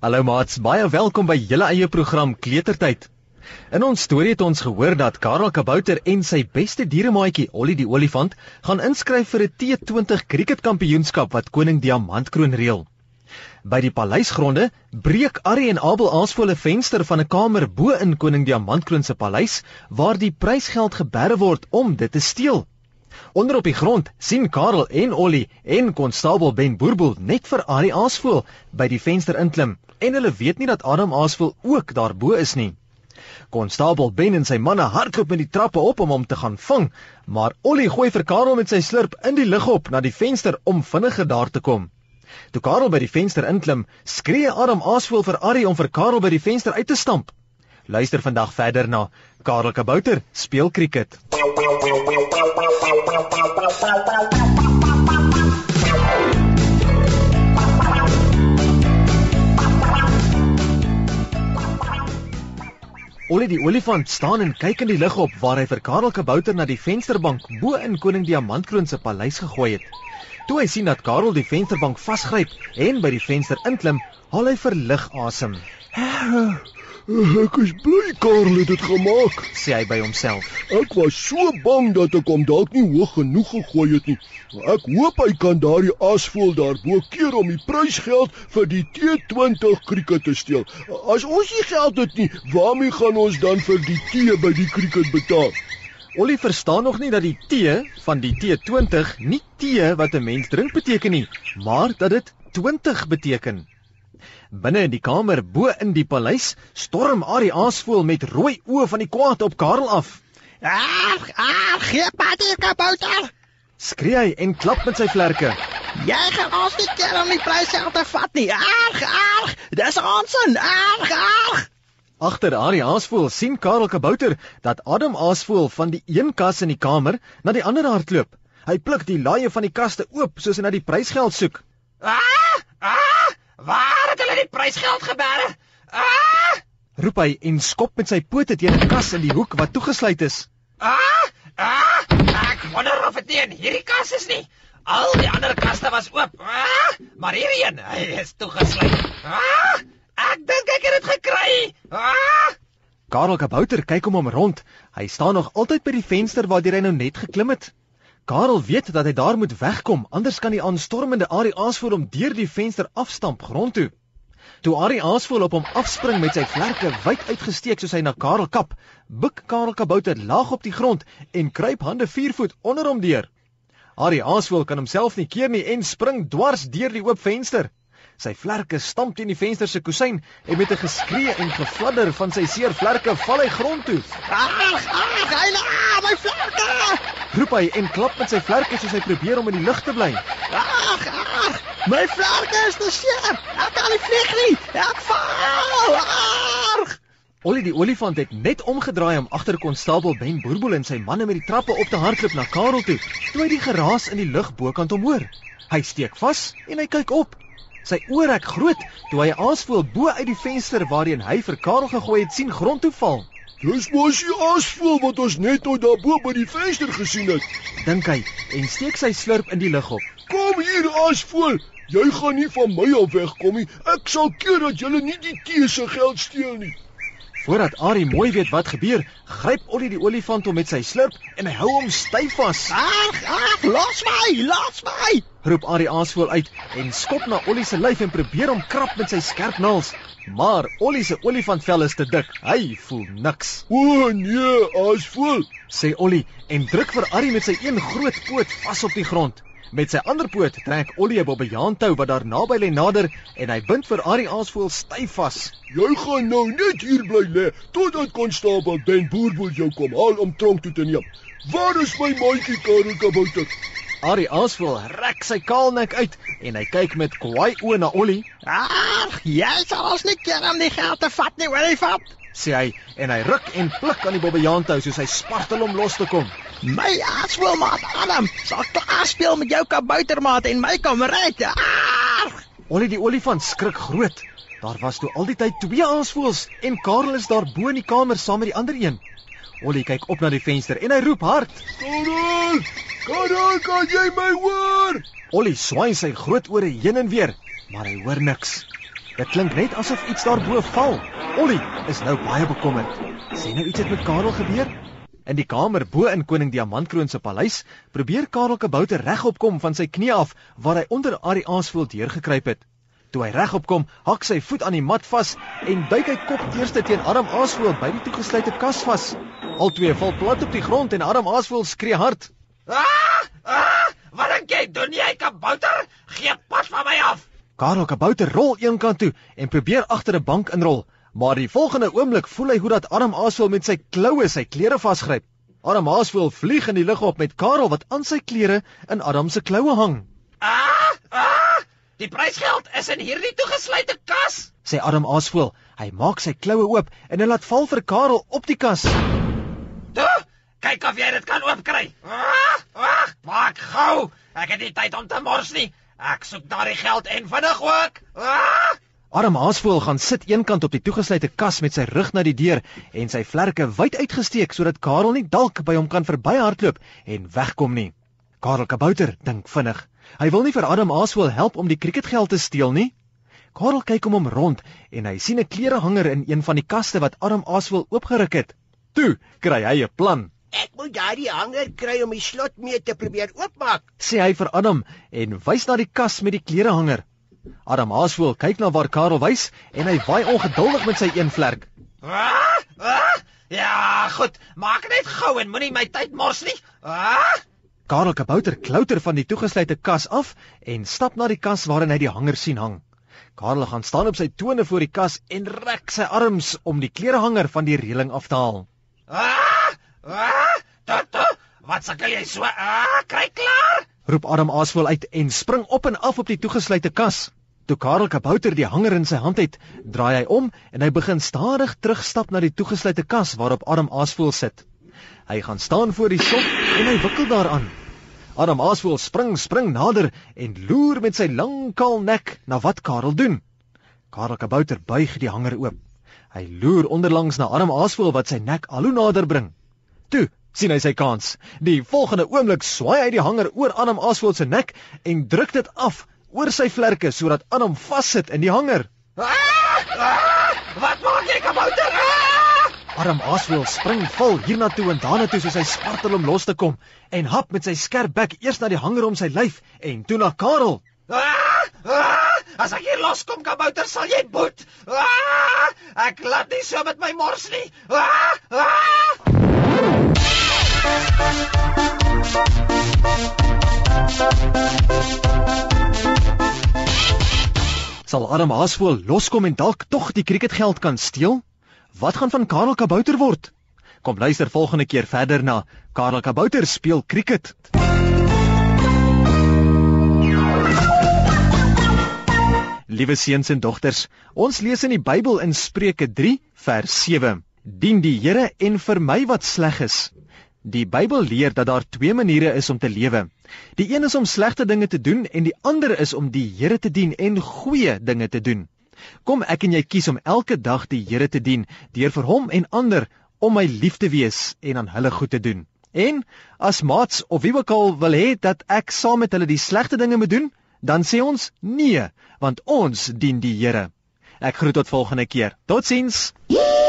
Hallo maats, baie welkom by julle eie program Kletertyd. In ons storie het ons gehoor dat Karel Kabouter en sy beste dieremaatjie Ollie die olifant gaan inskryf vir 'n T20 krieketkampioenskap wat koning Diamantkroon reël. By die paleisgronde breek Arrie en Abel aasvolle venster van 'n kamer bo in koning Diamantkroon se paleis waar die prysgeld geberre word om dit te steel. Onder op die grond sien Karel en Ollie en konstabel Ben Boerboel net vir Arrie aasvoel by die venster inklim en hulle weet nie dat Adam Aasvoel ook daarbo is nie. Konstabel Ben en sy manne hardloop met die trappe op om hom te gaan vang, maar Ollie gooi vir Karel met sy slurp in die lug op na die venster om vinniger daar te kom. Toe Karel by die venster inklim, skree Adam Aasvoel vir Arrie om vir Karel by die venster uit te stamp. Luister vandag verder na Karel Kabouter speel krieket. Olie die olifant staan en kyk in die lug op waar hy vir Karel Kabouter na die vensterbank bo in koning Diamantkroon se paleis gegooi het. Toe hy sien dat Karel die vensterbank vasgryp en by die venster inklim, haal hy verlig asem. Ek is bly Karel het dit gemaak, sê hy by homself. Ek was so bang dat ek hom dalk nie hoog genoeg gegooi het nie. Ek hoop hy kan daardie asvoel daarbo keer om die prysgeld vir die T20 krieket te steel. As ons nie geld het nie, waarmee gaan ons dan vir die tee by die krieket betaal? Ollie verstaan nog nie dat die tee van die T20 nie tee wat 'n mens drink beteken nie, maar dat dit 20 beteken. Binne in die kamer bo in die paleis storm Ari Aasvoel met rooi oë van die kwaad op Karel af. Ag, ag, gee patie kabouter. Skree hy en klap met sy vlerke. Jy gaan ons nie keer om die prysgeld te vat nie. Ag, ag, dis onsin. Ag, ag. Agter Ari Aasvoel sien Karel Kabouter dat Adam Aasvoel van die een kas in die kamer na die ander hardloop. Hy pluk die laaie van die kaste oop soos hy na die prysgeld soek. Ah! Ah! Waar het hulle die prysgeld geberre? Ah! roep hy en skop met sy pote teen 'n kas in die hoek wat toegesluit is. Ah! Ah! Ek wonder of dit in hierdie kas is nie. Al die ander kaste was oop. Ah! Maar hierdie een, hy is toegesluit. Ah! Ek dink ek het dit gekry. Ah! Karel Kabouter kyk om hom rond. Hy staan nog altyd by die venster waar hy nou net geklim het. Karel weet dat hy daar moet wegkom, anders kan die aanstormende Ari Aasvoel hom deur die venster afstamp grond toe. Toe Ari Aasvoel op hom afspring met sy vlerke wyd uitgesteek soos hy na Karel kap, buig Karel Kabouter laag op die grond en kruip hande 4 voet onder hom deur. Ari Aasvoel kan homself nie keer nie en spring dwars deur die oop venster. Sy vlerke stamp teen die venster se kusyn en met 'n geskree en gefladder van sy seer vlerke val hy grond toe. Ag, ag, hy la, my vlerke! Roep hy en klap met sy vlerke soos hy probeer om in die lug te bly. Ag, ag, my vlerke is te seer. Ek kan nie vlieg nie. Ek val. Ag! Ollie die olifant het net omgedraai om agter konstabel Ben Boerboel en sy manne met die trappe op te hardloop na Karel toe. Toe hy die geraas in die lug bokant hom hoor. Hy steek vas en hy kyk op. Sy oë rek groot toe hy aasvoel bo uit die venster waarheen hy vir Karel gegooi het sien grond toe val. Dis mos die aasvoel wat ons net nou daarbo by die venster gesien het, dink hy en steek sy slurp in die lug op. Kom hier aasvoel, jy gaan nie van my af wegkom nie. Ek sal keer dat jy nie die tee se geld steel nie. Voordat Ari mooi weet wat gebeur, gryp Ollie die olifant om met sy slurp en hy hou hom styf vas. Ag, ag, los my, los my! roep Ari aasvoel uit en skop na Ollie se lyf en probeer hom krap met sy skerp naels. Maar Ollie se olifantvel is te dik. Hy voel niks. O nee, aasvoel, sê Ollie en druk vir Ari met sy een groot poot vas op die grond. Met sy ander poot trek Ollie 'n bobbejaantou wat daar naby lê nader en hy bind vir Ari Aasvoel styf vas. Jy gaan nou net hier bly lê totdat konstabel Ben Boerboel jou kom haal om tronk toe te neem. Waar is my maatjie Karel Kabouter? Ari Aasvoel rek sy kaal nek uit en hy kyk met kwaai oë na Ollie. Ag, jy sal ons nie ken om die geld te vat nie, olifant sê hy en hy ruk en pluk aan die bobbejaantou soos hy spartel om los te kom. My aswil maat Adam, sal klaar speel met jou kaboutermaat en my kom red. Ollie die olifant skrik groot. Daar was toe al die tyd twee aasvoëls en Karel is daar bo in die kamer saam met die ander een. Ollie kyk op na die venster en hy roep hard: "Karel! Karel, kan jy my hoor?" Ollie swaai sy groot ore heen en weer, maar hy hoor niks. Dit klink net asof iets daarbo val. Ollie is nou baie bekommerd. Sien nou iets het met Karel gebeur? In die kamer bo in koning Diamantkroon se paleis, probeer Karel Kabouter regop kom van sy knie af waar hy onder Ari Aasvoel deurgekruip het. Toe hy regop kom, hak sy voet aan die mat vas en duik hy kop eerste teen Adam Aasvoel by die toegesluite kas vas. Albei val plat op die grond en Adam Aasvoel skree hard. Ah! Ah! Wat dink jy? Doen jy kabouter? Gee pas van my af. Karel Kabouter rol eenkant toe en probeer agter 'n bank inrol, maar die volgende oomblik voel hy hoe dat Adam Aasvoel met sy kloue sy klere vasgryp. Adam Aasvoel vlieg in die lug op met Karel wat aan sy klere in Adam se kloue hang. Ah! Ah! Die prysgeld is in hierdie toegesluite kas. Sê Adam Aasvoel, hy maak sy kloue oop en hy laat val vir Karel op die kas. Toe, kyk of jy dit kan oopkry. Ah! Ah! Maak gou. Ek het nie tyd om te mors nie. Ek soek daardie geld en vinnig ook. Ah! Adam Aasvoel gaan sit eenkant op die toegesluite kas met sy rug na die deur en sy vlerke wyd uitgesteek sodat Karel nie dalk by hom kan verbyhardloop en wegkom nie. Karel Kabouter dink vinnig. Hy wil nie vir Adam Aasvoel help om die kriketgeld te steel nie. Karel kyk om hom rond en hy sien 'n klerehanger in een van die kaste wat Adam Aasvoel oopgeruk het. Toe kry hy 'n plan. Ek moet daardie hanger kry om die slot mee te probeer oopmaak. Sê hy vir Adam en wys na die kas met die klerehanger. Adam Aasvoel kyk na waar Karel wys en hy waai ongeduldig met sy een vlerk. Ah! Ah! Ja, goed. Maak net gou en moenie my tyd mors nie. Ah! Karel Kabouter klouter van die toegesluite kas af en stap na die kas waarin hy die hanger sien hang. Karel gaan staan op sy tone voor die kas en rek sy arms om die klerehanger van die reëling af te haal. Ah! Ah! Toto, wat sukkel jy so? Ah, kry klaar. Roep Adam Aasvoel uit en spring op en af op die toegesluite kas. Toe Karel Kabouter die hanger in sy hand het, draai hy om en hy begin stadig terugstap na die toegesluite kas waarop Adam Aasvoel sit. Hy gaan staan voor die slot en hy wikkel daaraan. Adam Aasvoel spring spring nader en loer met sy lang kaal nek na wat Karel doen. Karel Kabouter buig die hanger oop. Hy loer onderlangs na Adam Aasvoel wat sy nek al hoe nader bring. Toe sien hy sy kans. Die volgende oomblik swaai hy die hanger oor Adam Aasvoel se nek en druk dit af oor sy vlerke sodat Adam vassit in die hanger. Ah! Ah! Wat maak jy, kabouter? Ah! Adam Aasvoel spring vol hiernatoe en daarna toe soos hy spartel om los te kom en hap met sy skerp bek eers na die hanger om sy lyf en toe na Karel. Ah! Ah! As ek hier loskom, kabouter, sal jy boet. Ah! Ek laat nie so met my mors nie. Ah! Ah! Sal Adam Aasvoel loskom en dalk tog die kriketgeld kan steel? Wat gaan van Karel Kabouter word? Kom luister volgende keer verder na Karel Kabouter speel kriket. Liewe seuns en dogters, ons lees in die Bybel in Spreuke 3 vers 7: Dien die Here en vermy wat sleg is. Die Bybel leer dat daar twee maniere is om te lewe. Die een is om slegte dinge te doen en die ander is om die Here te dien en goeie dinge te doen. Kom ek en jy kies om elke dag die Here te dien deur vir hom en ander om my lief te wees en aan hulle goed te doen. En as maats of wie ook al wil hê dat ek saam met hulle die slegte dinge moet doen, dan sê ons nee, want ons dien die Here. Ek groet tot volgende keer. Totsiens. Yeah!